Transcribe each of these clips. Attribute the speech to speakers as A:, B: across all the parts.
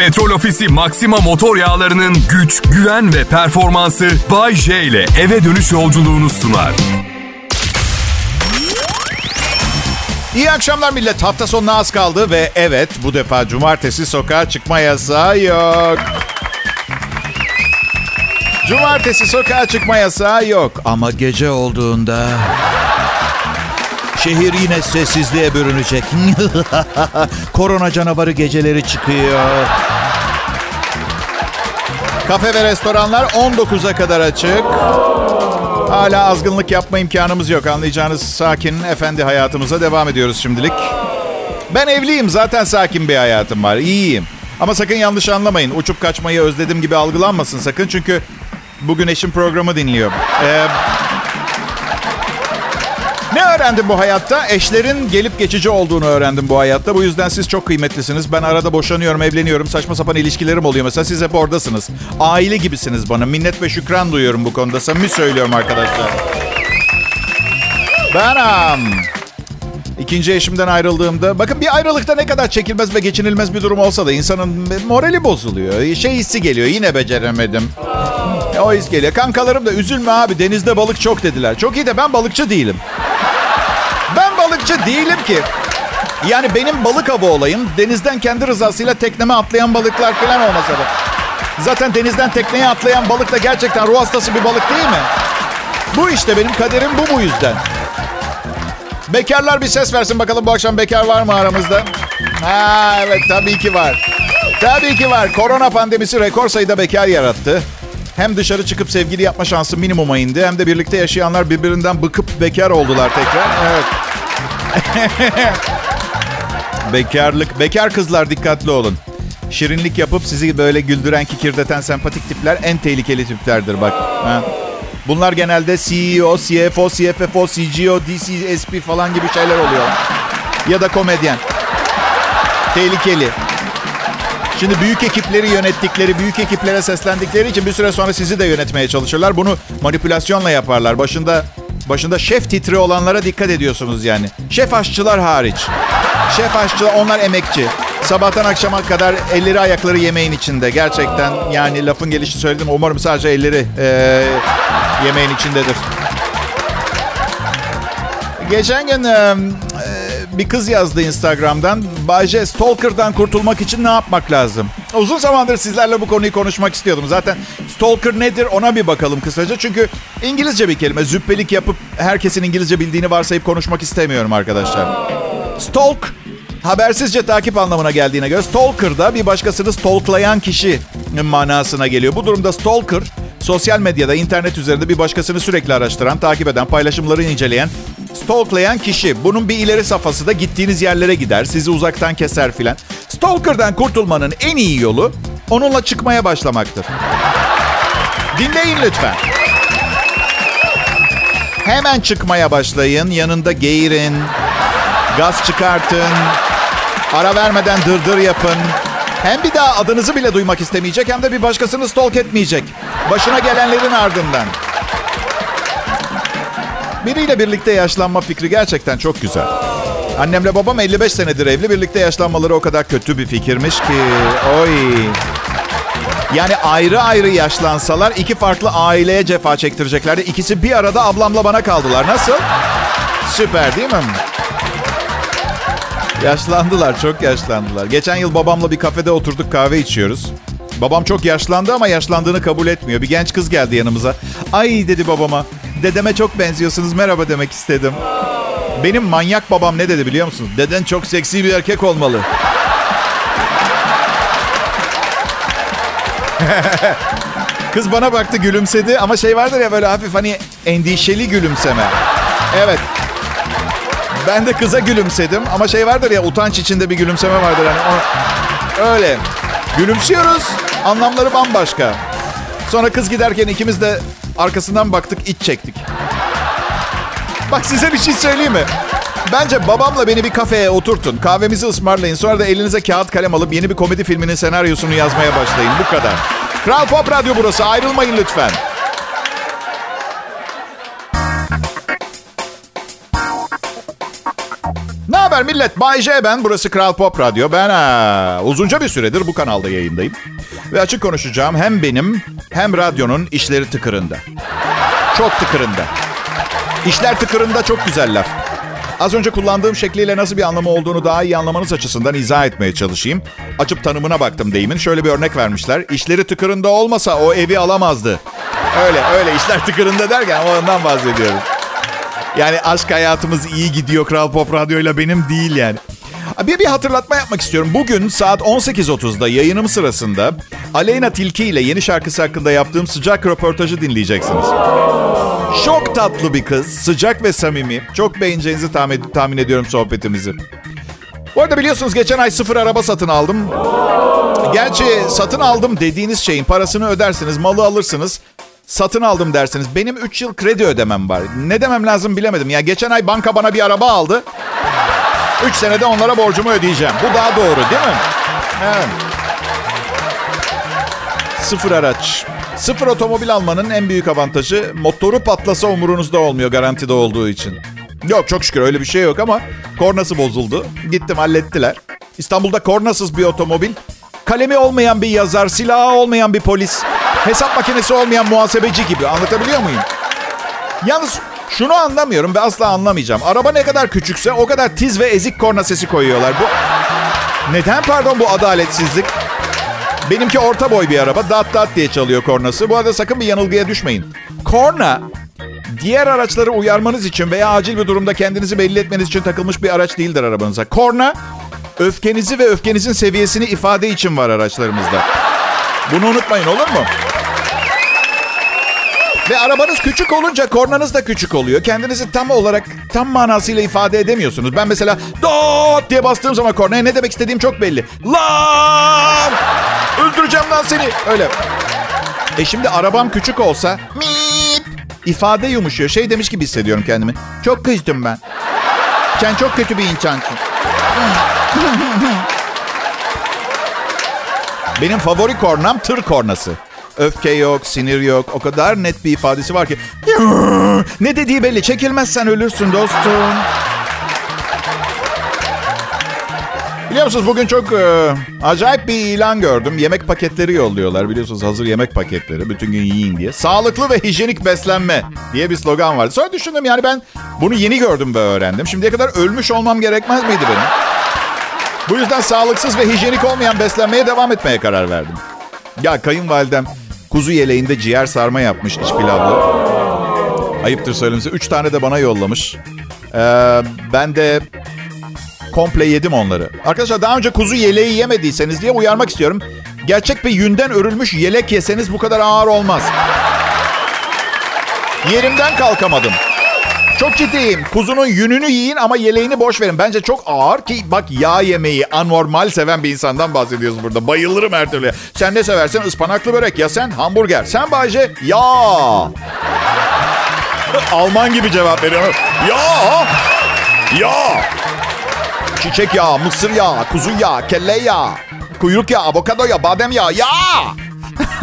A: Petrol Ofisi Maxima motor yağlarının güç, güven ve performansı Bay J ile eve dönüş yolculuğunu sunar.
B: İyi akşamlar millet. Hafta sonuna az kaldı ve evet bu defa cumartesi sokağa çıkma yasağı yok. Cumartesi sokağa çıkma yasağı yok ama gece olduğunda şehir yine sessizliğe bürünecek. Korona canavarı geceleri çıkıyor. Kafe ve restoranlar 19'a kadar açık. Hala azgınlık yapma imkanımız yok. Anlayacağınız sakin, efendi hayatımıza devam ediyoruz şimdilik. Ben evliyim. Zaten sakin bir hayatım var. İyiyim. Ama sakın yanlış anlamayın. Uçup kaçmayı özledim gibi algılanmasın sakın. Çünkü bugün eşim programı dinliyor. Ee, ne öğrendim bu hayatta? Eşlerin gelip geçici olduğunu öğrendim bu hayatta. Bu yüzden siz çok kıymetlisiniz. Ben arada boşanıyorum, evleniyorum. Saçma sapan ilişkilerim oluyor mesela. Siz hep oradasınız. Aile gibisiniz bana. Minnet ve şükran duyuyorum bu konuda. Samimi söylüyorum arkadaşlar. Benam. İkinci eşimden ayrıldığımda... Bakın bir ayrılıkta ne kadar çekilmez ve geçinilmez bir durum olsa da insanın morali bozuluyor. Şey hissi geliyor. Yine beceremedim. O his geliyor. Kankalarım da üzülme abi denizde balık çok dediler. Çok iyi de ben balıkçı değilim. Ben balıkçı değilim ki. Yani benim balık avı olayım denizden kendi rızasıyla tekneme atlayan balıklar falan olmasa da. Zaten denizden tekneye atlayan balık da gerçekten ruh hastası bir balık değil mi? Bu işte benim kaderim bu bu yüzden. Bekarlar bir ses versin bakalım bu akşam bekar var mı aramızda? Ha evet tabii ki var. Tabii ki var. Korona pandemisi rekor sayıda bekar yarattı. Hem dışarı çıkıp sevgili yapma şansı minimuma indi hem de birlikte yaşayanlar birbirinden bıkıp bekar oldular tekrar. Evet. Bekarlık. Bekar kızlar dikkatli olun. Şirinlik yapıp sizi böyle güldüren, kikirdeten sempatik tipler en tehlikeli tiplerdir bak. Ha. Bunlar genelde CEO, CFO, CFFO, CGO, DCSP falan gibi şeyler oluyor. Ya da komedyen. Tehlikeli. Şimdi büyük ekipleri yönettikleri, büyük ekiplere seslendikleri için bir süre sonra sizi de yönetmeye çalışırlar. Bunu manipülasyonla yaparlar. Başında başında şef titri olanlara dikkat ediyorsunuz yani. Şef aşçılar hariç. Şef aşçılar onlar emekçi. Sabahtan akşama kadar elleri ayakları yemeğin içinde. Gerçekten yani lafın gelişi söyledim. Umarım sadece elleri e, yemeğin içindedir. Geçen gün e, bir kız yazdı Instagram'dan. Bayce Stalker'dan kurtulmak için ne yapmak lazım? Uzun zamandır sizlerle bu konuyu konuşmak istiyordum. Zaten Stalker nedir ona bir bakalım kısaca. Çünkü İngilizce bir kelime. Züppelik yapıp herkesin İngilizce bildiğini varsayıp konuşmak istemiyorum arkadaşlar. Stalk habersizce takip anlamına geldiğine göre stalker da bir başkasını stalklayan kişi manasına geliyor. Bu durumda stalker sosyal medyada, internet üzerinde bir başkasını sürekli araştıran, takip eden, paylaşımları inceleyen, stalklayan kişi. Bunun bir ileri safhası da gittiğiniz yerlere gider, sizi uzaktan keser filan. Stalker'dan kurtulmanın en iyi yolu onunla çıkmaya başlamaktır. Dinleyin lütfen. Hemen çıkmaya başlayın. Yanında geğirin. Gaz çıkartın. Ara vermeden dırdır yapın. Hem bir daha adınızı bile duymak istemeyecek hem de bir başkasını stalk etmeyecek. Başına gelenlerin ardından. Biriyle birlikte yaşlanma fikri gerçekten çok güzel. Annemle babam 55 senedir evli. Birlikte yaşlanmaları o kadar kötü bir fikirmiş ki. Oy. Yani ayrı ayrı yaşlansalar iki farklı aileye cefa çektireceklerdi. İkisi bir arada ablamla bana kaldılar. Nasıl? Süper değil mi? Yaşlandılar, çok yaşlandılar. Geçen yıl babamla bir kafede oturduk kahve içiyoruz. Babam çok yaşlandı ama yaşlandığını kabul etmiyor. Bir genç kız geldi yanımıza. Ay dedi babama. Dedeme çok benziyorsunuz merhaba demek istedim. Benim manyak babam ne dedi biliyor musunuz? Deden çok seksi bir erkek olmalı. Kız bana baktı gülümsedi ama şey vardır ya böyle hafif hani endişeli gülümseme. Evet. Ben de kıza gülümsedim ama şey vardır ya utanç içinde bir gülümseme vardır hani o, öyle. Gülümsüyoruz. Anlamları bambaşka. Sonra kız giderken ikimiz de arkasından baktık iç çektik. Bak size bir şey söyleyeyim mi? Bence babamla beni bir kafeye oturtun. Kahvemizi ısmarlayın. Sonra da elinize kağıt kalem alıp yeni bir komedi filminin senaryosunu yazmaya başlayın. Bu kadar. Kral Pop Radyo burası. Ayrılmayın lütfen. Haber millet? Bay J ben. Burası Kral Pop Radyo. Ben ha, uzunca bir süredir bu kanalda yayındayım. Ve açık konuşacağım hem benim hem radyonun işleri tıkırında. Çok tıkırında. İşler tıkırında çok güzel laf. Az önce kullandığım şekliyle nasıl bir anlamı olduğunu daha iyi anlamanız açısından izah etmeye çalışayım. Açıp tanımına baktım deyimin. Şöyle bir örnek vermişler. İşleri tıkırında olmasa o evi alamazdı. Öyle öyle işler tıkırında derken ondan bahsediyorum. Yani aşk hayatımız iyi gidiyor Kral Pop Radyo ile benim değil yani. Bir, bir hatırlatma yapmak istiyorum. Bugün saat 18.30'da yayınım sırasında Aleyna Tilki ile yeni şarkısı hakkında yaptığım sıcak röportajı dinleyeceksiniz. Çok tatlı bir kız, sıcak ve samimi. Çok beğeneceğinizi tahmin, tahmin ediyorum sohbetimizi. Bu arada biliyorsunuz geçen ay sıfır araba satın aldım. Gerçi satın aldım dediğiniz şeyin parasını ödersiniz, malı alırsınız. Satın aldım dersiniz. Benim 3 yıl kredi ödemem var. Ne demem lazım bilemedim. Ya geçen ay banka bana bir araba aldı. 3 senede onlara borcumu ödeyeceğim. Bu daha doğru değil mi? Evet. Sıfır araç. Sıfır otomobil almanın en büyük avantajı motoru patlasa umurunuzda olmuyor garantide olduğu için. Yok çok şükür öyle bir şey yok ama kornası bozuldu. Gittim hallettiler. İstanbul'da kornasız bir otomobil, kalemi olmayan bir yazar, silahı olmayan bir polis, hesap makinesi olmayan muhasebeci gibi anlatabiliyor muyum? Yalnız şunu anlamıyorum ve asla anlamayacağım. Araba ne kadar küçükse o kadar tiz ve ezik korna sesi koyuyorlar. Bu neden pardon bu adaletsizlik? Benimki orta boy bir araba. Dat dat diye çalıyor kornası. Bu arada sakın bir yanılgıya düşmeyin. Korna diğer araçları uyarmanız için veya acil bir durumda kendinizi belli etmeniz için takılmış bir araç değildir arabanıza. Korna öfkenizi ve öfkenizin seviyesini ifade için var araçlarımızda. Bunu unutmayın olur mu? Ve arabanız küçük olunca kornanız da küçük oluyor. Kendinizi tam olarak tam manasıyla ifade edemiyorsunuz. Ben mesela dot diye bastığım zaman kornaya ne demek istediğim çok belli. Lan! Öldüreceğim lan seni. Öyle. E şimdi arabam küçük olsa mip ifade yumuşuyor. Şey demiş gibi hissediyorum kendimi. Çok kızdım ben. Sen çok kötü bir insansın. Benim favori kornam tır kornası. Öfke yok, sinir yok. O kadar net bir ifadesi var ki. Ne dediği belli. Çekilmezsen ölürsün dostum. Biliyor musunuz bugün çok e, acayip bir ilan gördüm. Yemek paketleri yolluyorlar biliyorsunuz hazır yemek paketleri. Bütün gün yiyin diye. Sağlıklı ve hijyenik beslenme diye bir slogan vardı. Sonra düşündüm yani ben bunu yeni gördüm ve öğrendim. Şimdiye kadar ölmüş olmam gerekmez miydi benim? Bu yüzden sağlıksız ve hijyenik olmayan beslenmeye devam etmeye karar verdim. Ya kayınvalidem kuzu yeleğinde ciğer sarma yapmış iç pilavlı. Ayıptır söylemesi. Üç tane de bana yollamış. Ee, ben de komple yedim onları. Arkadaşlar daha önce kuzu yeleği yemediyseniz diye uyarmak istiyorum. Gerçek bir yünden örülmüş yelek yeseniz bu kadar ağır olmaz. Yerimden kalkamadım. Çok ciddiyim. Kuzunun yününü yiyin ama yeleğini boş verin. Bence çok ağır ki bak yağ yemeği anormal seven bir insandan bahsediyoruz burada. Bayılırım her türlü. Sen ne seversen ıspanaklı börek ya sen hamburger. Sen Bayce ya. Alman gibi cevap veriyorum. Ya. Ya. Çiçek yağı, mısır yağı, kuzu yağı, kelle yağı, kuyruk yağı, avokado yağı, badem yağı. Ya.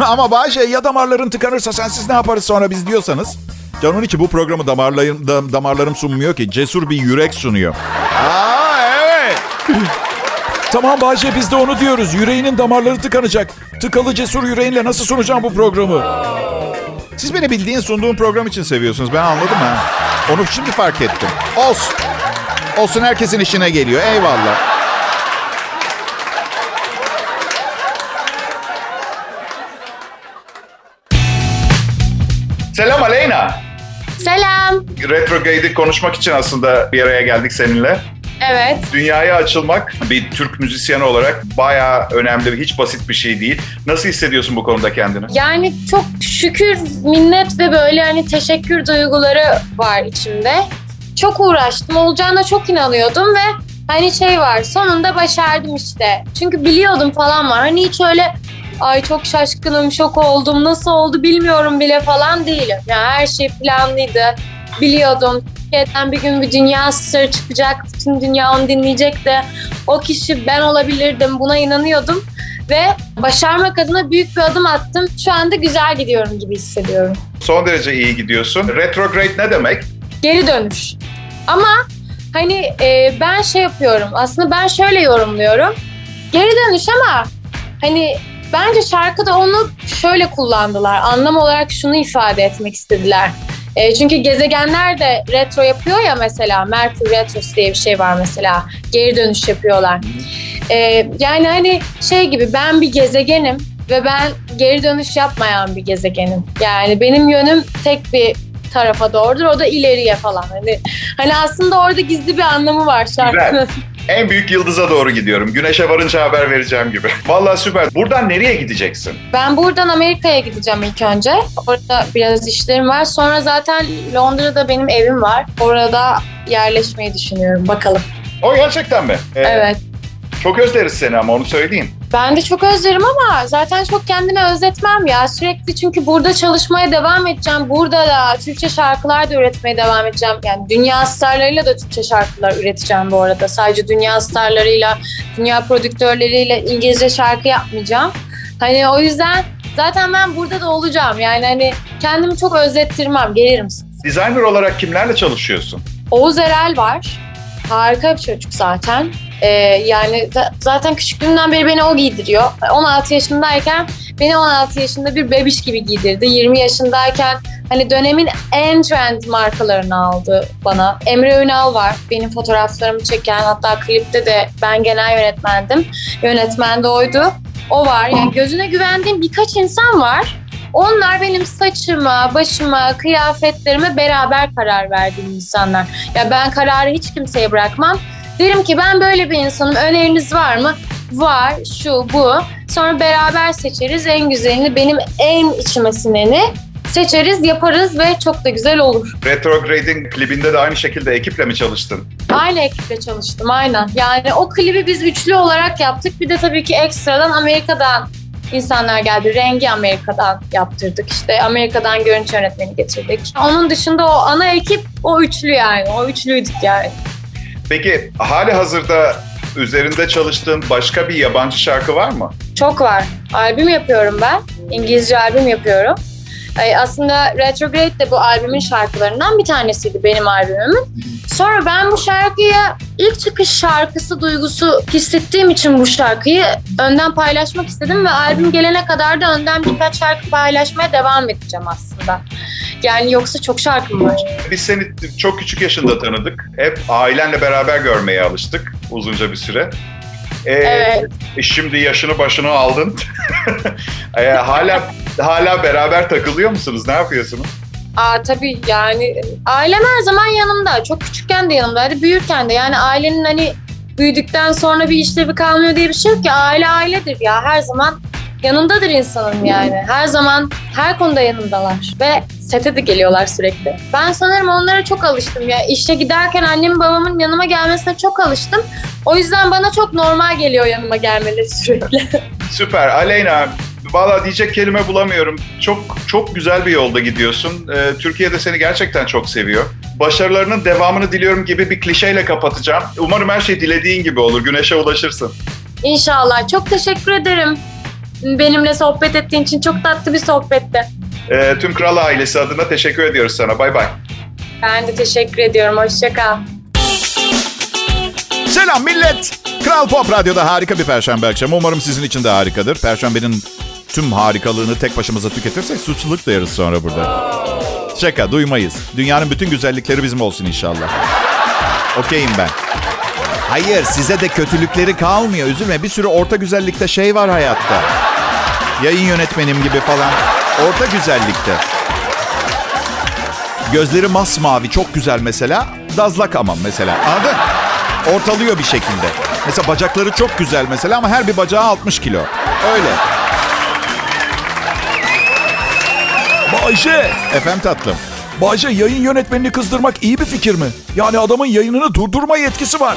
B: ama Bayce ya damarların tıkanırsa sensiz ne yaparız sonra biz diyorsanız Canın içi bu programı damarlarım, dam, damarlarım sunmuyor ki. Cesur bir yürek sunuyor. Aa evet. tamam Bahçe biz de onu diyoruz. Yüreğinin damarları tıkanacak. Tıkalı cesur yüreğinle nasıl sunacağım bu programı? Siz beni bildiğin sunduğum program için seviyorsunuz. Ben anladım ha. Onu şimdi fark ettim. Olsun. Olsun herkesin işine geliyor. Eyvallah. Selam. Retrograde'i konuşmak için aslında bir araya geldik seninle.
C: Evet.
B: Dünyaya açılmak bir Türk müzisyeni olarak bayağı önemli hiç basit bir şey değil. Nasıl hissediyorsun bu konuda kendini?
C: Yani çok şükür, minnet ve böyle hani teşekkür duyguları var içimde. Çok uğraştım. Olacağına çok inanıyordum ve hani şey var sonunda başardım işte. Çünkü biliyordum falan var. Hani hiç öyle ay çok şaşkınım, şok oldum, nasıl oldu bilmiyorum bile falan değilim. Yani her şey planlıydı. Biliyordum. Türkiye'den bir gün bir dünya starı çıkacak. Bütün dünya onu dinleyecekti. O kişi ben olabilirdim. Buna inanıyordum. Ve başarmak adına büyük bir adım attım. Şu anda güzel gidiyorum gibi hissediyorum.
B: Son derece iyi gidiyorsun. Retrograde ne demek?
C: Geri dönüş. Ama hani e, ben şey yapıyorum. Aslında ben şöyle yorumluyorum. Geri dönüş ama hani bence şarkıda onu şöyle kullandılar. Anlam olarak şunu ifade etmek istediler. E, çünkü gezegenler de retro yapıyor ya mesela. Merkür Retrosu diye bir şey var mesela. Geri dönüş yapıyorlar. E, yani hani şey gibi ben bir gezegenim ve ben geri dönüş yapmayan bir gezegenim. Yani benim yönüm tek bir tarafa doğrudur. O da ileriye falan. Hani, hani aslında orada gizli bir anlamı var şarkının.
D: En büyük yıldıza doğru gidiyorum. Güneşe varınca haber vereceğim gibi. Vallahi süper. Buradan nereye gideceksin?
C: Ben buradan Amerika'ya gideceğim ilk önce. Orada biraz işlerim var. Sonra zaten Londra'da benim evim var. Orada yerleşmeyi düşünüyorum. Bakalım.
D: O gerçekten mi? Ee,
C: Evet.
D: Çok özleriz seni ama onu söyleyeyim.
C: Ben de çok özlerim ama zaten çok kendimi özletmem ya. Sürekli çünkü burada çalışmaya devam edeceğim. Burada da Türkçe şarkılar da üretmeye devam edeceğim. Yani dünya starlarıyla da Türkçe şarkılar üreteceğim bu arada. Sadece dünya starlarıyla, dünya prodüktörleriyle İngilizce şarkı yapmayacağım. Hani o yüzden zaten ben burada da olacağım. Yani hani kendimi çok özlettirmem. Gelirim.
D: Designer olarak kimlerle çalışıyorsun?
C: Oğuz Erel var. Harika bir çocuk zaten. Ee, yani za- zaten küçüklüğümden beri beni o giydiriyor. 16 yaşındayken beni 16 yaşında bir bebiş gibi giydirdi. 20 yaşındayken hani dönemin en trend markalarını aldı bana. Emre Ünal var. Benim fotoğraflarımı çeken hatta klipte de ben genel yönetmendim. Yönetmen de oydu. O var. Yani gözüne güvendiğim birkaç insan var. Onlar benim saçıma, başıma, kıyafetlerime beraber karar verdiğim insanlar. Ya ben kararı hiç kimseye bırakmam. Derim ki ben böyle bir insanım. Öneriniz var mı? Var, şu, bu. Sonra beraber seçeriz. En güzelini, benim en içime sineni seçeriz, yaparız ve çok da güzel olur.
D: Retrograding klibinde de aynı şekilde ekiple mi çalıştın?
C: Aynı ekiple çalıştım, aynen. Yani o klibi biz üçlü olarak yaptık. Bir de tabii ki ekstradan Amerika'dan insanlar geldi. Rengi Amerika'dan yaptırdık. İşte Amerika'dan görüntü yönetmeni getirdik. Onun dışında o ana ekip o üçlü yani. O üçlüydük yani.
D: Peki hali hazırda üzerinde çalıştığın başka bir yabancı şarkı var mı?
C: Çok var. Albüm yapıyorum ben. İngilizce albüm yapıyorum. Aslında Retrograde de bu albümün şarkılarından bir tanesiydi benim albümümün. Sonra ben bu şarkıyı ilk çıkış şarkısı duygusu hissettiğim için bu şarkıyı önden paylaşmak istedim ve albüm gelene kadar da önden birkaç şarkı paylaşmaya devam edeceğim aslında. Yani yoksa çok şarkım var.
D: Biz seni çok küçük yaşında tanıdık. Hep ailenle beraber görmeye alıştık uzunca bir süre. Ee,
C: Evet.
D: Şimdi yaşını başını aldın. Ee, hala hala beraber takılıyor musunuz? Ne yapıyorsunuz?
C: Aa tabii yani ailem her zaman yanımda. Çok küçükken de yanımdaydı, büyürken de. Yani ailenin hani büyüdükten sonra bir işlevi kalmıyor diye bir şey yok ki. Aile ailedir ya. Her zaman yanındadır insanın yani. Her zaman her konuda yanındalar. Ve sete de geliyorlar sürekli. Ben sanırım onlara çok alıştım ya. İşe giderken annemin babamın yanıma gelmesine çok alıştım. O yüzden bana çok normal geliyor yanıma gelmeleri sürekli.
D: Süper. Aleyna, valla diyecek kelime bulamıyorum. Çok çok güzel bir yolda gidiyorsun. Ee, Türkiye'de seni gerçekten çok seviyor. Başarılarının devamını diliyorum gibi bir klişeyle kapatacağım. Umarım her şey dilediğin gibi olur. Güneşe ulaşırsın.
C: İnşallah. Çok teşekkür ederim. Benimle sohbet ettiğin için çok tatlı bir sohbetti.
D: Ee, tüm Kral ailesi adına teşekkür ediyoruz sana. Bay bay.
C: Ben de teşekkür ediyorum. Hoşça kal.
B: Selam millet. Kral Pop Radyo'da harika bir perşembe akşamı. Umarım sizin için de harikadır. Perşembenin tüm harikalığını tek başımıza tüketirsek suçluluk da yeriz sonra burada. Şaka duymayız. Dünyanın bütün güzellikleri bizim olsun inşallah. Okeyim ben. Hayır size de kötülükleri kalmıyor. Üzülme bir sürü orta güzellikte şey var hayatta. Yayın yönetmenim gibi falan. Orta güzellikte. Gözleri masmavi çok güzel mesela. Dazlak ama mesela. Anladın? Ortalıyor bir şekilde. Mesela bacakları çok güzel mesela ama her bir bacağı 60 kilo. Öyle.
E: Bayşe,
B: Efendim tatlım.
E: Bayşe yayın yönetmenini kızdırmak iyi bir fikir mi? Yani adamın yayınını durdurma yetkisi var.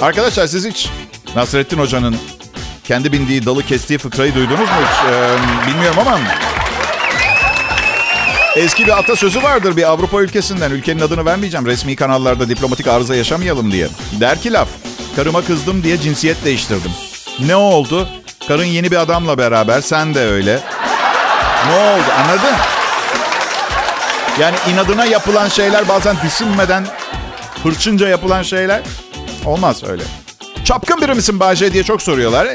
B: Arkadaşlar siz hiç Nasrettin Hoca'nın kendi bindiği dalı kestiği fıkrayı duydunuz mu hiç? Ee, bilmiyorum ama eski bir atasözü vardır bir Avrupa ülkesinden. Ülkenin adını vermeyeceğim. Resmi kanallarda diplomatik arıza yaşamayalım diye. Der ki laf, karıma kızdım diye cinsiyet değiştirdim. Ne oldu? Karın yeni bir adamla beraber, sen de öyle. Ne oldu anladın? Yani inadına yapılan şeyler bazen düşünmeden hırçınca yapılan şeyler. Olmaz öyle. Çapkın biri misin Bahçe diye çok soruyorlar.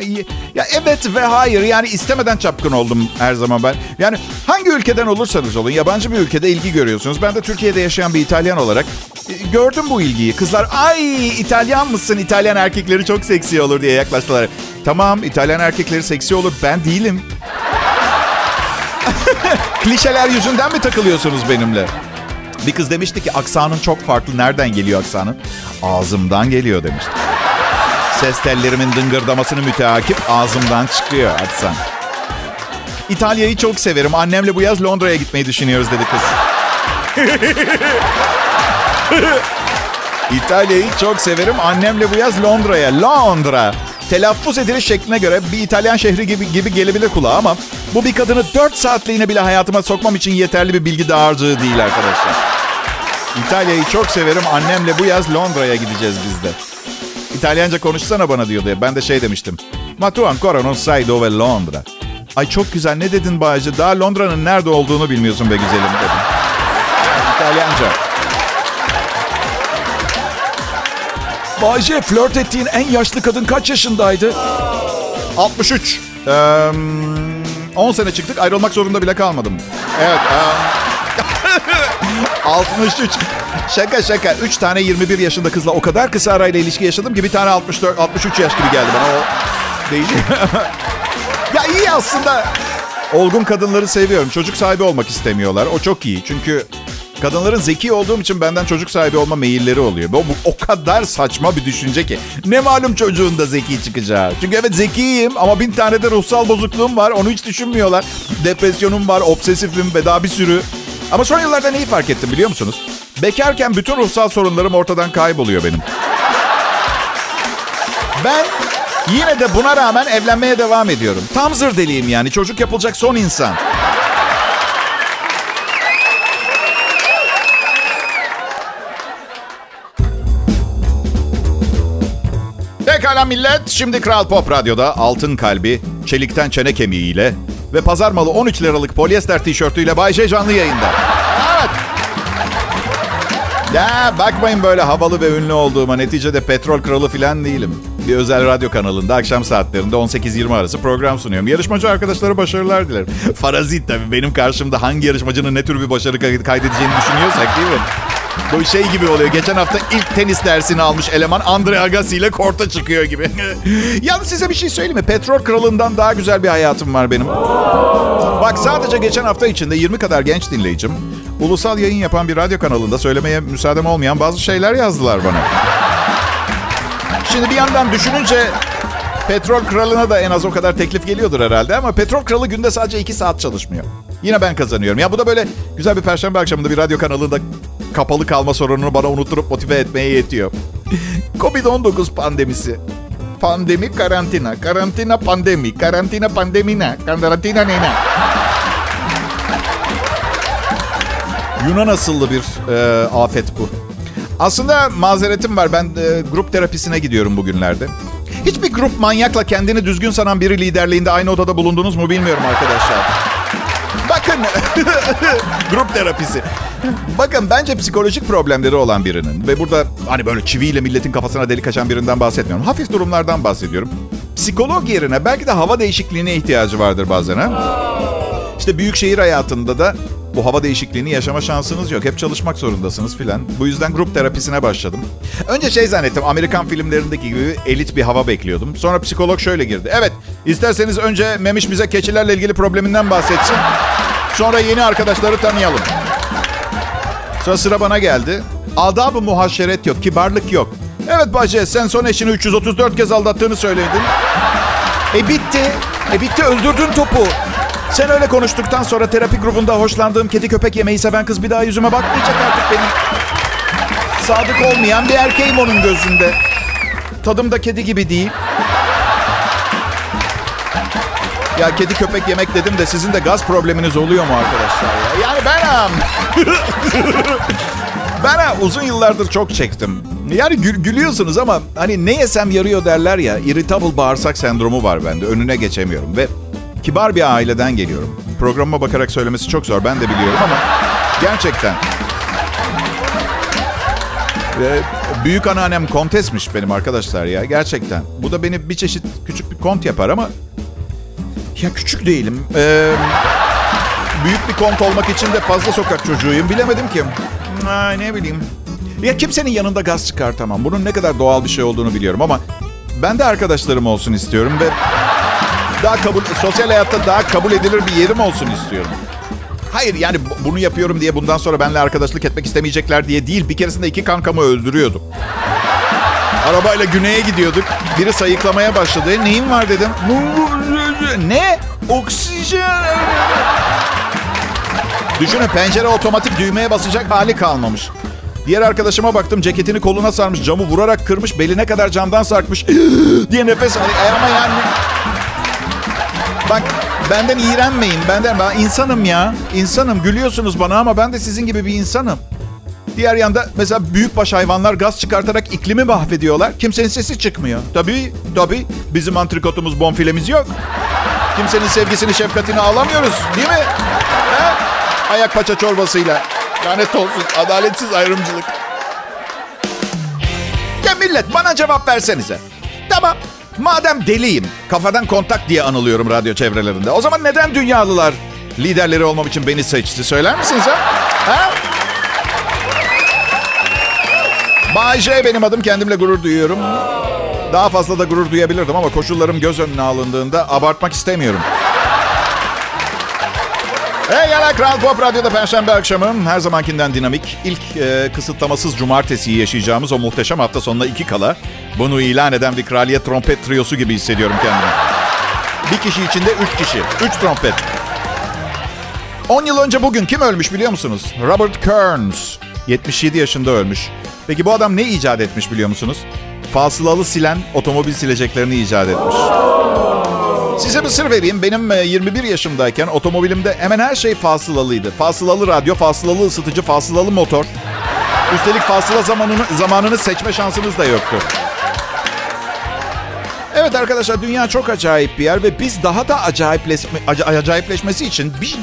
B: Ya evet ve hayır yani istemeden çapkın oldum her zaman ben. Yani hangi ülkeden olursanız olun yabancı bir ülkede ilgi görüyorsunuz. Ben de Türkiye'de yaşayan bir İtalyan olarak e, gördüm bu ilgiyi. Kızlar ay İtalyan mısın? İtalyan erkekleri çok seksi olur diye yaklaştılar. Tamam İtalyan erkekleri seksi olur ben değilim. Klişeler yüzünden mi takılıyorsunuz benimle? Bir kız demişti ki aksanın çok farklı. Nereden geliyor aksanın? Ağzımdan geliyor demişti. Ses tellerimin dıngırdamasını müteakip ağzımdan çıkıyor aksan. İtalya'yı çok severim. Annemle bu yaz Londra'ya gitmeyi düşünüyoruz dedi kız. İtalya'yı çok severim. Annemle bu yaz Londra'ya. Londra. Telaffuz ediliş şekline göre bir İtalyan şehri gibi, gibi gelebilir kulağa ama bu bir kadını 4 saatliğine bile hayatıma sokmam için yeterli bir bilgi dağarcığı değil arkadaşlar. İtalya'yı çok severim. Annemle bu yaz Londra'ya gideceğiz biz de. İtalyanca konuşsana bana diyordu. Ben de şey demiştim. Ma tu ancora non sai dove Londra. Ay çok güzel ne dedin Bayacı? Daha Londra'nın nerede olduğunu bilmiyorsun be güzelim dedim. İtalyanca.
E: Bayce flört ettiğin en yaşlı kadın kaç yaşındaydı?
B: 63. Ee, 10 sene çıktık ayrılmak zorunda bile kalmadım. Evet. E, 63. Şaka şaka. 3 tane 21 yaşında kızla o kadar kısa arayla ilişki yaşadım ki bir tane 64 63 yaş gibi geldi bana. O değil. ya iyi aslında. Olgun kadınları seviyorum. Çocuk sahibi olmak istemiyorlar. O çok iyi. Çünkü kadınların zeki olduğum için benden çocuk sahibi olma meyilleri oluyor. Bu, bu o kadar saçma bir düşünce ki. Ne malum çocuğun da zeki çıkacağı. Çünkü evet zekiyim ama bin tane de ruhsal bozukluğum var. Onu hiç düşünmüyorlar. Depresyonum var, obsesifim ve daha bir sürü. Ama son yıllarda neyi fark ettim biliyor musunuz? Bekarken bütün ruhsal sorunlarım ortadan kayboluyor benim. Ben yine de buna rağmen evlenmeye devam ediyorum. Tam zır deliyim yani. Çocuk yapılacak son insan. Pekala millet. Şimdi Kral Pop Radyo'da altın kalbi, çelikten çene kemiğiyle ve pazar malı 13 liralık polyester tişörtüyle Bay J canlı yayında. Evet. Ya bakmayın böyle havalı ve ünlü olduğuma. Neticede petrol kralı falan değilim. Bir özel radyo kanalında akşam saatlerinde 18-20 arası program sunuyorum. Yarışmacı arkadaşlara başarılar dilerim. Farazit tabii benim karşımda hangi yarışmacının ne tür bir başarı kaydedeceğini düşünüyorsak değil mi? Bu şey gibi oluyor. Geçen hafta ilk tenis dersini almış eleman Andre Agassi ile korta çıkıyor gibi. Yalnız size bir şey söyleyeyim mi? Petrol kralından daha güzel bir hayatım var benim. Bak sadece geçen hafta içinde 20 kadar genç dinleyicim ulusal yayın yapan bir radyo kanalında söylemeye müsaadem olmayan bazı şeyler yazdılar bana. Şimdi bir yandan düşününce petrol kralına da en az o kadar teklif geliyordur herhalde ama petrol kralı günde sadece 2 saat çalışmıyor. Yine ben kazanıyorum. Ya bu da böyle güzel bir perşembe akşamında bir radyo kanalında kapalı kalma sorununu bana unutturup motive etmeye yetiyor. Covid-19 pandemisi. Pandemi karantina. Karantina pandemi. Karantina pandemina. Karantina nena. Yunan asıllı bir e, afet bu. Aslında mazeretim var. Ben e, grup terapisine gidiyorum bugünlerde. Hiçbir grup manyakla kendini düzgün sanan biri liderliğinde aynı odada bulundunuz mu bilmiyorum arkadaşlar. Bakın grup terapisi. Bakın bence psikolojik problemleri olan birinin ve burada hani böyle çiviyle milletin kafasına delik açan birinden bahsetmiyorum. Hafif durumlardan bahsediyorum. Psikolog yerine belki de hava değişikliğine ihtiyacı vardır bazen ha. İşte büyük şehir hayatında da bu hava değişikliğini yaşama şansınız yok. Hep çalışmak zorundasınız filan. Bu yüzden grup terapisine başladım. Önce şey zannettim. Amerikan filmlerindeki gibi elit bir hava bekliyordum. Sonra psikolog şöyle girdi. Evet, isterseniz önce Memiş bize keçilerle ilgili probleminden bahsetsin. Sonra yeni arkadaşları tanıyalım. Sonra sıra bana geldi. Adab-ı muhaşeret yok, kibarlık yok. Evet Bahçe, sen son eşini 334 kez aldattığını söyledin. E bitti. E bitti, öldürdün topu. Sen öyle konuştuktan sonra terapi grubunda hoşlandığım kedi köpek yemeyi seven kız bir daha yüzüme bakmayacak artık benim. Sadık olmayan bir erkeğim onun gözünde. Tadım da kedi gibi değil. Ya kedi köpek yemek dedim de sizin de gaz probleminiz oluyor mu arkadaşlar ya? Yani ben ben uzun yıllardır çok çektim. Yani gül, gülüyorsunuz ama hani ne yesem yarıyor derler ya. Irritable bağırsak sendromu var bende. Önüne geçemiyorum ve kibar bir aileden geliyorum. Programıma bakarak söylemesi çok zor. Ben de biliyorum ama gerçekten. Ve Büyük anneannem kontesmiş benim arkadaşlar ya gerçekten. Bu da beni bir çeşit küçük bir kont yapar ama ya küçük değilim. Ee, büyük bir kont olmak için de fazla sokak çocuğuyum. Bilemedim ki. Ay, ne bileyim. Ya kimsenin yanında gaz çıkartamam. Bunun ne kadar doğal bir şey olduğunu biliyorum ama ben de arkadaşlarım olsun istiyorum ve daha kabul sosyal hayatta daha kabul edilir bir yerim olsun istiyorum. Hayır yani bunu yapıyorum diye bundan sonra benimle arkadaşlık etmek istemeyecekler diye değil. Bir keresinde iki kankamı öldürüyordum. Arabayla güneye gidiyorduk. Biri sayıklamaya başladı. E, neyin var dedim. Ne? Oksijen. Düşünün pencere otomatik düğmeye basacak hali kalmamış. Diğer arkadaşıma baktım ceketini koluna sarmış camı vurarak kırmış beline kadar camdan sarkmış diye nefes alıyor. E ama yani bak benden iğrenmeyin benden ben insanım ya insanım gülüyorsunuz bana ama ben de sizin gibi bir insanım. Diğer yanda mesela büyükbaş hayvanlar gaz çıkartarak iklimi mahvediyorlar. Kimsenin sesi çıkmıyor. Tabii, tabii. Bizim antrikotumuz, bonfilemiz yok. Kimsenin sevgisini, şefkatini alamıyoruz. Değil mi? He? Ayak paça çorbasıyla. Lanet olsun. Adaletsiz ayrımcılık. Ya millet bana cevap versenize. Tamam. Madem deliyim, kafadan kontak diye anılıyorum radyo çevrelerinde. O zaman neden dünyalılar liderleri olmam için beni seçti? Söyler misiniz ha? Ha? Bay benim adım. Kendimle gurur duyuyorum. Daha fazla da gurur duyabilirdim ama koşullarım göz önüne alındığında abartmak istemiyorum. Hey yala Kral Pop Radyo'da Perşembe akşamı her zamankinden dinamik. İlk e, kısıtlamasız cumartesiyi yaşayacağımız o muhteşem hafta sonuna iki kala bunu ilan eden bir kraliyet trompet triyosu gibi hissediyorum kendimi. Bir kişi içinde üç kişi. Üç trompet. 10 yıl önce bugün kim ölmüş biliyor musunuz? Robert Kearns. 77 yaşında ölmüş. Peki bu adam ne icat etmiş biliyor musunuz? Fasılalı silen otomobil sileceklerini icat etmiş. Size bir sır vereyim. Benim 21 yaşımdayken otomobilimde hemen her şey fasılalıydı. Fasılalı radyo, fasılalı ısıtıcı, fasılalı motor. Üstelik fasıla zamanını, zamanını seçme şansınız da yoktu. Evet arkadaşlar dünya çok acayip bir yer ve biz daha da acayipleşme, acayipleşmesi için bir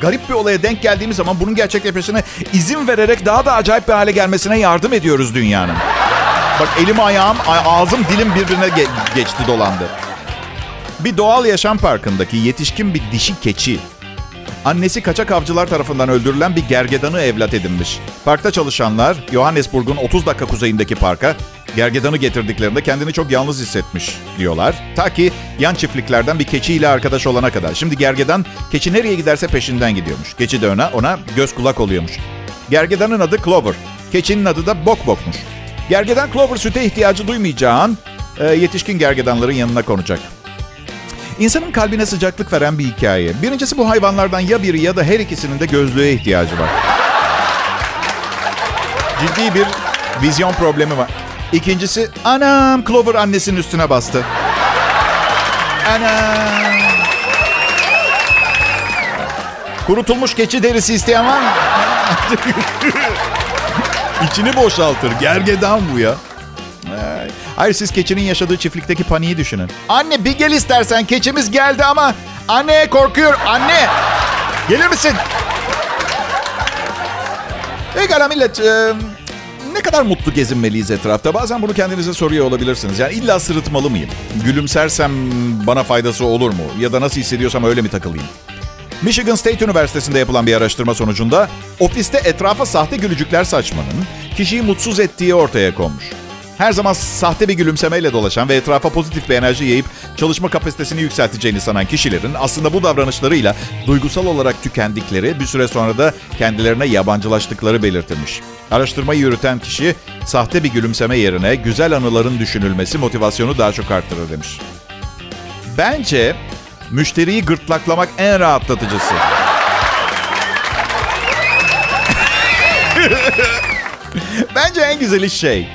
B: garip bir olaya denk geldiğimiz zaman bunun gerçekleşmesine izin vererek daha da acayip bir hale gelmesine yardım ediyoruz dünyanın. Bak elim ayağım, ağzım dilim birbirine ge- geçti dolandı. Bir doğal yaşam parkındaki yetişkin bir dişi keçi annesi kaçak avcılar tarafından öldürülen bir gergedanı evlat edinmiş. Parkta çalışanlar Johannesburg'un 30 dakika kuzeyindeki parka gergedanı getirdiklerinde kendini çok yalnız hissetmiş diyorlar. Ta ki yan çiftliklerden bir keçiyle arkadaş olana kadar. Şimdi gergedan keçi nereye giderse peşinden gidiyormuş. Keçi de ona, ona göz kulak oluyormuş. Gergedanın adı Clover. Keçinin adı da Bok Bok'muş. Gergedan Clover süte ihtiyacı duymayacağın e, yetişkin gergedanların yanına konacak. İnsanın kalbine sıcaklık veren bir hikaye. Birincisi bu hayvanlardan ya biri ya da her ikisinin de gözlüğe ihtiyacı var. Ciddi bir vizyon problemi var. İkincisi anam Clover annesinin üstüne bastı. Anam. Kurutulmuş keçi derisi isteyen var mı? İçini boşaltır. Gergedan bu ya. Hayır siz keçinin yaşadığı çiftlikteki paniği düşünün. Anne bir gel istersen keçimiz geldi ama anne korkuyor. Anne gelir misin? Pekala millet. E, ne kadar mutlu gezinmeliyiz etrafta? Bazen bunu kendinize soruyor olabilirsiniz. Yani illa sırıtmalı mıyım? Gülümsersem bana faydası olur mu? Ya da nasıl hissediyorsam öyle mi takılayım? Michigan State Üniversitesi'nde yapılan bir araştırma sonucunda ofiste etrafa sahte gülücükler saçmanın kişiyi mutsuz ettiği ortaya konmuş. Her zaman sahte bir gülümsemeyle dolaşan ve etrafa pozitif bir enerji yayıp çalışma kapasitesini yükselteceğini sanan kişilerin aslında bu davranışlarıyla duygusal olarak tükendikleri bir süre sonra da kendilerine yabancılaştıkları belirtilmiş. Araştırmayı yürüten kişi sahte bir gülümseme yerine güzel anıların düşünülmesi motivasyonu daha çok arttırır demiş. Bence müşteriyi gırtlaklamak en rahatlatıcısı. Bence en güzeli şey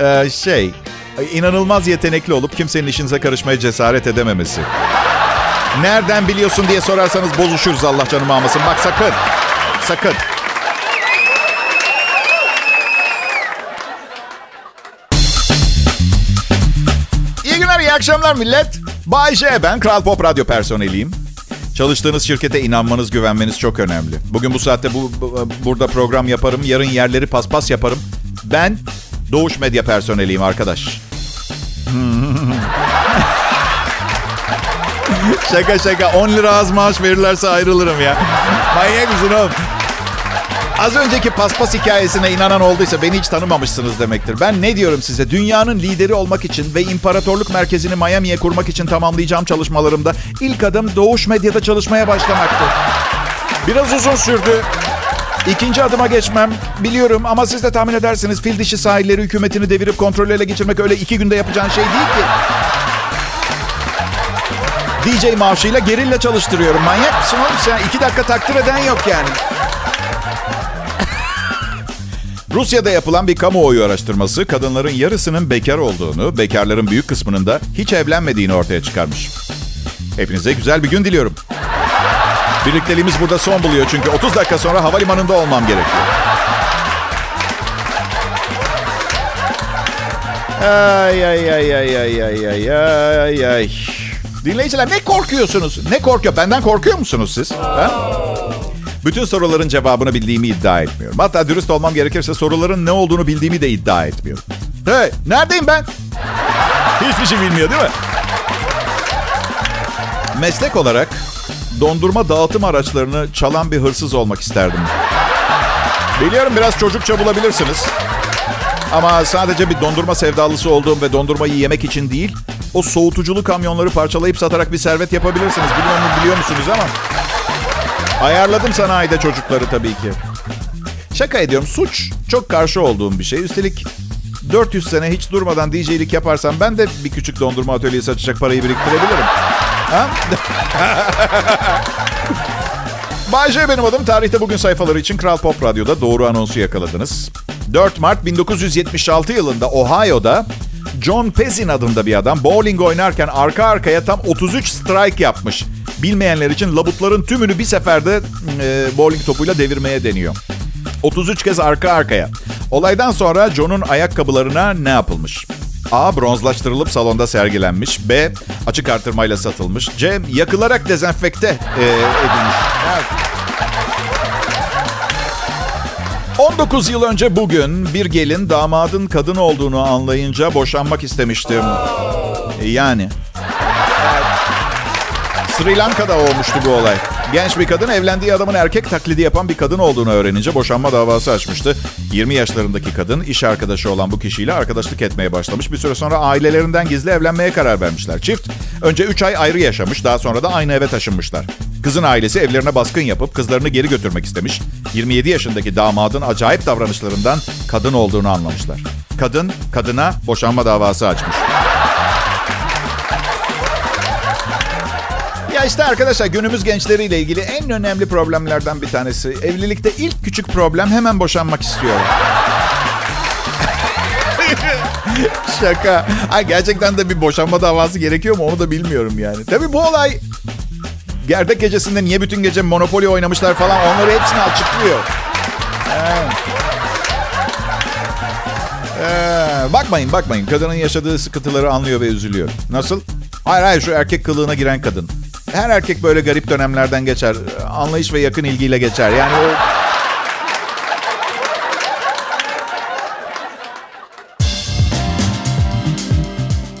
B: ee, şey, inanılmaz yetenekli olup kimsenin işinize karışmaya cesaret edememesi. Nereden biliyorsun diye sorarsanız bozuşuruz Allah canımı almasın. Bak sakın, sakın. İyi günler, iyi akşamlar millet. Bay J, ben Kral Pop Radyo personeliyim. Çalıştığınız şirkete inanmanız, güvenmeniz çok önemli. Bugün bu saatte bu, bu burada program yaparım, yarın yerleri paspas yaparım. Ben Doğuş medya personeliyim arkadaş. şaka şaka 10 lira az maaş verirlerse ayrılırım ya. Manyak mısın oğlum? Az önceki paspas hikayesine inanan olduysa beni hiç tanımamışsınız demektir. Ben ne diyorum size? Dünyanın lideri olmak için ve imparatorluk merkezini Miami'ye kurmak için tamamlayacağım çalışmalarımda ilk adım Doğuş Medya'da çalışmaya başlamaktı. Biraz uzun sürdü. İkinci adıma geçmem biliyorum ama siz de tahmin edersiniz fil dişi sahilleri hükümetini devirip kontrolü ele geçirmek öyle iki günde yapacağın şey değil ki. DJ maaşıyla gerilla çalıştırıyorum. Manyak mısın oğlum sen? İki dakika takdir eden yok yani. Rusya'da yapılan bir kamuoyu araştırması kadınların yarısının bekar olduğunu, bekarların büyük kısmının da hiç evlenmediğini ortaya çıkarmış. Hepinize güzel bir gün diliyorum. Birlikteliğimiz burada son buluyor çünkü 30 dakika sonra havalimanında olmam gerekiyor. Ay ay ay ay ay ay ay ay ay. Dinleyiciler ne korkuyorsunuz? Ne korkuyor? Benden korkuyor musunuz siz? Ha? Bütün soruların cevabını bildiğimi iddia etmiyorum. Hatta dürüst olmam gerekirse soruların ne olduğunu bildiğimi de iddia etmiyorum. Hey, neredeyim ben? Hiçbir şey bilmiyor değil mi? Meslek olarak dondurma dağıtım araçlarını çalan bir hırsız olmak isterdim. Biliyorum biraz çocukça bulabilirsiniz. Ama sadece bir dondurma sevdalısı olduğum ve dondurmayı yemek için değil, o soğutuculu kamyonları parçalayıp satarak bir servet yapabilirsiniz. Bilmiyorum biliyor musunuz ama. Ayarladım sanayide çocukları tabii ki. Şaka ediyorum. Suç çok karşı olduğum bir şey. Üstelik 400 sene hiç durmadan DJ'lik yaparsam ben de bir küçük dondurma atölyesi açacak parayı biriktirebilirim. Bay J benim adım. Tarihte bugün sayfaları için Kral Pop Radyo'da doğru anonsu yakaladınız. 4 Mart 1976 yılında Ohio'da John Pezin adında bir adam bowling oynarken arka arkaya tam 33 strike yapmış. Bilmeyenler için labutların tümünü bir seferde e, bowling topuyla devirmeye deniyor. 33 kez arka arkaya. Olaydan sonra John'un ayakkabılarına ne yapılmış? A. Bronzlaştırılıp salonda sergilenmiş. B. Açık artırmayla satılmış. C. Yakılarak dezenfekte e, edilmiş. Evet. 19 yıl önce bugün bir gelin damadın kadın olduğunu anlayınca boşanmak istemiştim. Yani. Sri Lanka'da olmuştu bu olay. Genç bir kadın evlendiği adamın erkek taklidi yapan bir kadın olduğunu öğrenince boşanma davası açmıştı. 20 yaşlarındaki kadın iş arkadaşı olan bu kişiyle arkadaşlık etmeye başlamış. Bir süre sonra ailelerinden gizli evlenmeye karar vermişler. Çift önce 3 ay ayrı yaşamış daha sonra da aynı eve taşınmışlar. Kızın ailesi evlerine baskın yapıp kızlarını geri götürmek istemiş. 27 yaşındaki damadın acayip davranışlarından kadın olduğunu anlamışlar. Kadın kadına boşanma davası açmış. İşte arkadaşlar günümüz gençleriyle ilgili en önemli problemlerden bir tanesi. Evlilikte ilk küçük problem hemen boşanmak istiyor. Şaka. Ay gerçekten de bir boşanma davası gerekiyor mu onu da bilmiyorum yani. Tabii bu olay Gerdek gecesinde niye bütün gece Monopoly oynamışlar falan onları hepsini açıklıyor. Evet. Ee, bakmayın bakmayın. Kadının yaşadığı sıkıntıları anlıyor ve üzülüyor. Nasıl? Hayır hayır şu erkek kılığına giren kadın. Her erkek böyle garip dönemlerden geçer. Anlayış ve yakın ilgiyle geçer. Yani o...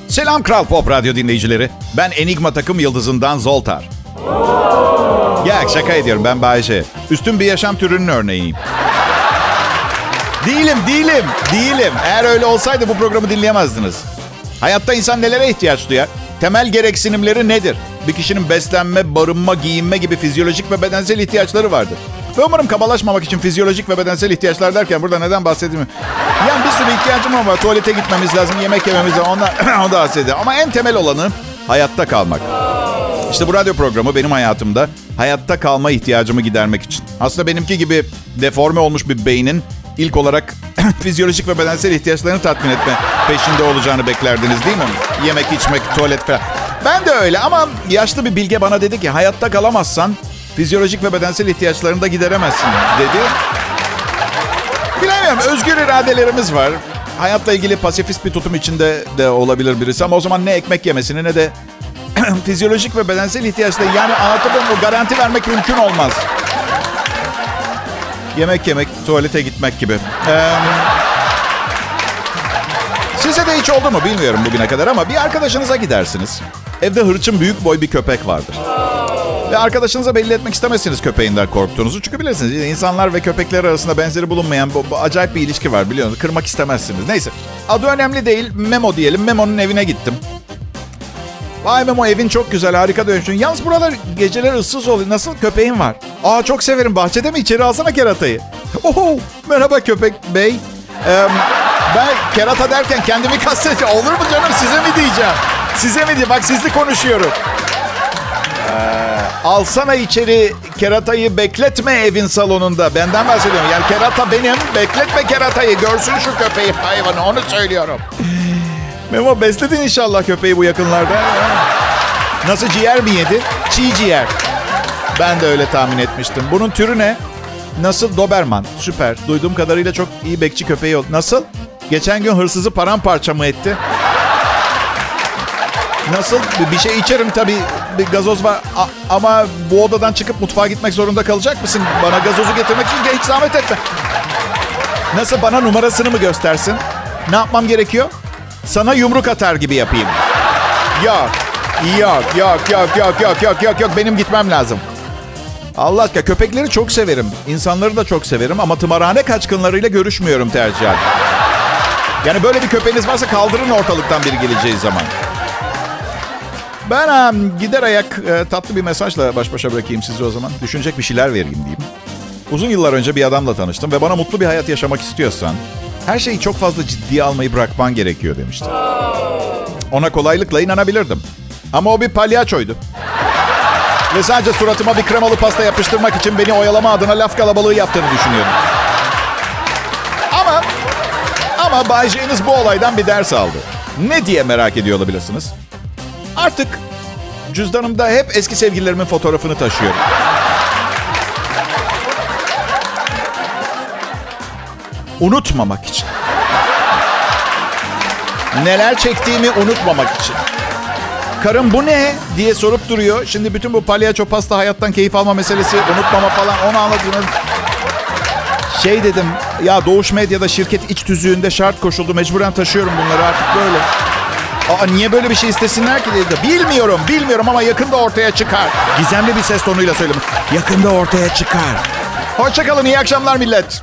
B: Selam Kral Pop Radyo dinleyicileri. Ben Enigma takım yıldızından Zoltar. Ya şaka ediyorum ben Bayşe. Üstün bir yaşam türünün örneğiyim. Değilim, değilim, değilim. Eğer öyle olsaydı bu programı dinleyemezdiniz. Hayatta insan nelere ihtiyaç duyar? Temel gereksinimleri nedir? Bir kişinin beslenme, barınma, giyinme gibi fizyolojik ve bedensel ihtiyaçları vardır. Ve umarım kabalaşmamak için fizyolojik ve bedensel ihtiyaçlar derken burada neden bahsettiğimi... Yani bir sürü ihtiyacım var. Tuvalete gitmemiz lazım, yemek yememiz lazım. Ondan, ondan bahsediyorum. Ama en temel olanı hayatta kalmak. İşte bu radyo programı benim hayatımda hayatta kalma ihtiyacımı gidermek için. Aslında benimki gibi deforme olmuş bir beynin ilk olarak fizyolojik ve bedensel ihtiyaçlarını tatmin etme peşinde olacağını beklerdiniz değil mi? Yemek, içmek, tuvalet falan. Ben de öyle ama yaşlı bir bilge bana dedi ki hayatta kalamazsan fizyolojik ve bedensel ihtiyaçlarını da gideremezsin dedi. Bilemiyorum özgür iradelerimiz var. Hayatla ilgili pasifist bir tutum içinde de olabilir birisi ama o zaman ne ekmek yemesini ne de fizyolojik ve bedensel ihtiyaçları yani anlatabiliyor muyum? Garanti vermek mümkün olmaz. Yemek yemek, tuvalete gitmek gibi. Ee, Size de hiç oldu mu bilmiyorum bugüne kadar ama bir arkadaşınıza gidersiniz. Evde hırçın büyük boy bir köpek vardır. Ve arkadaşınıza belli etmek istemezsiniz köpeğinden korktuğunuzu. Çünkü bilirsiniz insanlar ve köpekler arasında benzeri bulunmayan bu, bu acayip bir ilişki var biliyorsunuz. Kırmak istemezsiniz. Neyse adı önemli değil. Memo diyelim. Memo'nun evine gittim. Vay Memo evin çok güzel harika dönüşün. Yalnız buralar geceler ıssız oluyor. Nasıl köpeğin var? Aa çok severim. Bahçede mi? İçeri alsana keratayı. Oho merhaba köpek bey. Ee, ben kerata derken kendimi kastediyorum. Olur mu canım size mi diyeceğim? Size mi diye? Bak sizli konuşuyorum. Alsana içeri keratayı bekletme evin salonunda. Benden bahsediyorum. Yani kerata benim. Bekletme keratayı. Görsün şu köpeği hayvanı. Onu söylüyorum. Memo besledin inşallah köpeği bu yakınlarda. Nasıl ciğer mi yedi? Çiğ ciğer. Ben de öyle tahmin etmiştim. Bunun türü ne? Nasıl? Doberman. Süper. Duyduğum kadarıyla çok iyi bekçi köpeği oldu. Nasıl? Geçen gün hırsızı paramparça mı etti? Nasıl? Bir şey içerim tabii. Bir gazoz var. A- ama bu odadan çıkıp mutfağa gitmek zorunda kalacak mısın? Bana gazozu getirmek için hiç zahmet etme. Nasıl? Bana numarasını mı göstersin? Ne yapmam gerekiyor? Sana yumruk atar gibi yapayım. Yok. Yok, yok, yok, yok, yok, yok, yok, yok. Benim gitmem lazım. Allah aşkına köpekleri çok severim. İnsanları da çok severim ama tımarhane kaçkınlarıyla görüşmüyorum tercihen. Yani böyle bir köpeğiniz varsa kaldırın ortalıktan biri geleceği zaman. Ben gider ayak tatlı bir mesajla baş başa bırakayım sizi o zaman. Düşünecek bir şeyler vereyim diyeyim. Uzun yıllar önce bir adamla tanıştım ve bana mutlu bir hayat yaşamak istiyorsan her şeyi çok fazla ciddiye almayı bırakman gerekiyor demişti. Ona kolaylıkla inanabilirdim. Ama o bir palyaçoydu. Ve sadece suratıma bir kremalı pasta yapıştırmak için beni oyalama adına laf kalabalığı yaptığını düşünüyordum. Ama ama Bay J'niz bu olaydan bir ders aldı. Ne diye merak ediyor olabilirsiniz? Artık cüzdanımda hep eski sevgililerimin fotoğrafını taşıyorum. Unutmamak için. Neler çektiğimi unutmamak için. Karım bu ne diye sorup duruyor. Şimdi bütün bu palyaço pasta hayattan keyif alma meselesi unutmama falan onu anladınız. Şey dedim ya Doğuş Medya'da şirket iç tüzüğünde şart koşuldu. Mecburen taşıyorum bunları artık böyle. Aa niye böyle bir şey istesinler ki dedi. Bilmiyorum, bilmiyorum ama yakında ortaya çıkar. Gizemli bir ses tonuyla söyledim. Yakında ortaya çıkar. Hoşçakalın, iyi akşamlar millet.